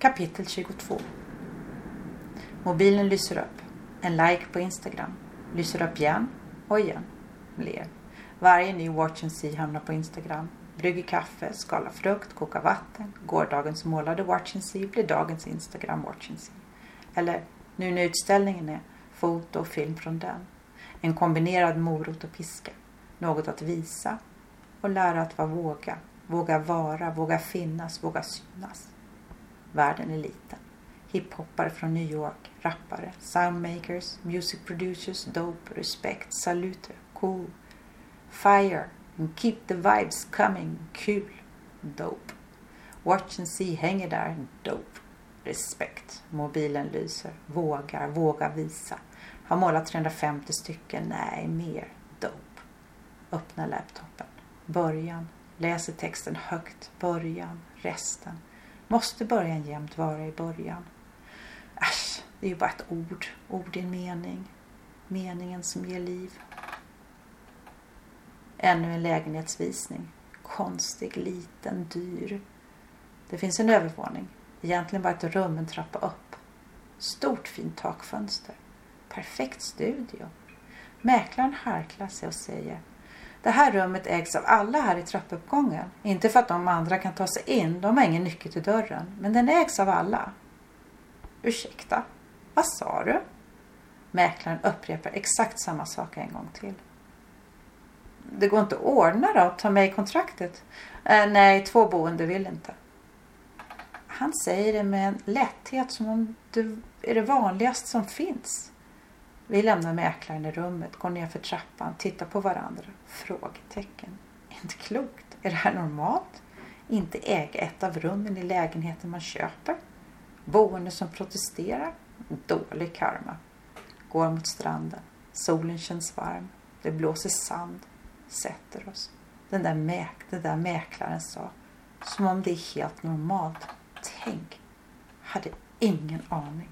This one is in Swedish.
Kapitel 22 Mobilen lyser upp. En like på Instagram. Lyser upp igen och igen. Ler. Varje ny Watch and See hamnar på Instagram. Brygger kaffe, skalar frukt, kokar vatten. Gårdagens målade Watch and See blir dagens Instagram Watch and See. Eller nu när utställningen är foto och film från den. En kombinerad morot och piska. Något att visa och lära att vara våga. Våga vara, våga finnas, våga synas. Världen är liten. Hiphoppare från New York, rappare, soundmakers, music producers, dope, respect, saluter, cool, fire, and keep the vibes coming, kul, dope. Watch and see hänger där, dope, Respekt. Mobilen lyser, vågar, våga visa. Har målat 350 stycken, nej mer, dope. Öppna laptopen, början, läser texten högt, början, resten. Måste början jämt vara i början? Äsch, det är ju bara ett ord. Ord i en mening. Meningen som ger liv. Ännu en lägenhetsvisning. Konstig, liten, dyr. Det finns en övervåning. Egentligen bara ett rum, en trappa upp. Stort fint takfönster. Perfekt studio. Mäklaren harklar sig och säger det här rummet ägs av alla här i trappuppgången. Inte för att de andra kan ta sig in, de har ingen nyckel till dörren. Men den ägs av alla. Ursäkta, vad sa du? Mäklaren upprepar exakt samma sak en gång till. Det går inte att ordna då? Ta med i kontraktet? Eh, nej, två boende vill inte. Han säger det med en lätthet som om det är det vanligaste som finns. Vi lämnar mäklaren i rummet, går ner för trappan, tittar på varandra. Frågetecken. Inte klokt. Är det här normalt? Inte äga ett av rummen i lägenheten man köper? Boende som protesterar? Dålig karma. Går mot stranden. Solen känns varm. Det blåser sand. Sätter oss. Den där, mäk, den där mäklaren sa. Som om det är helt normalt. Tänk. Hade ingen aning.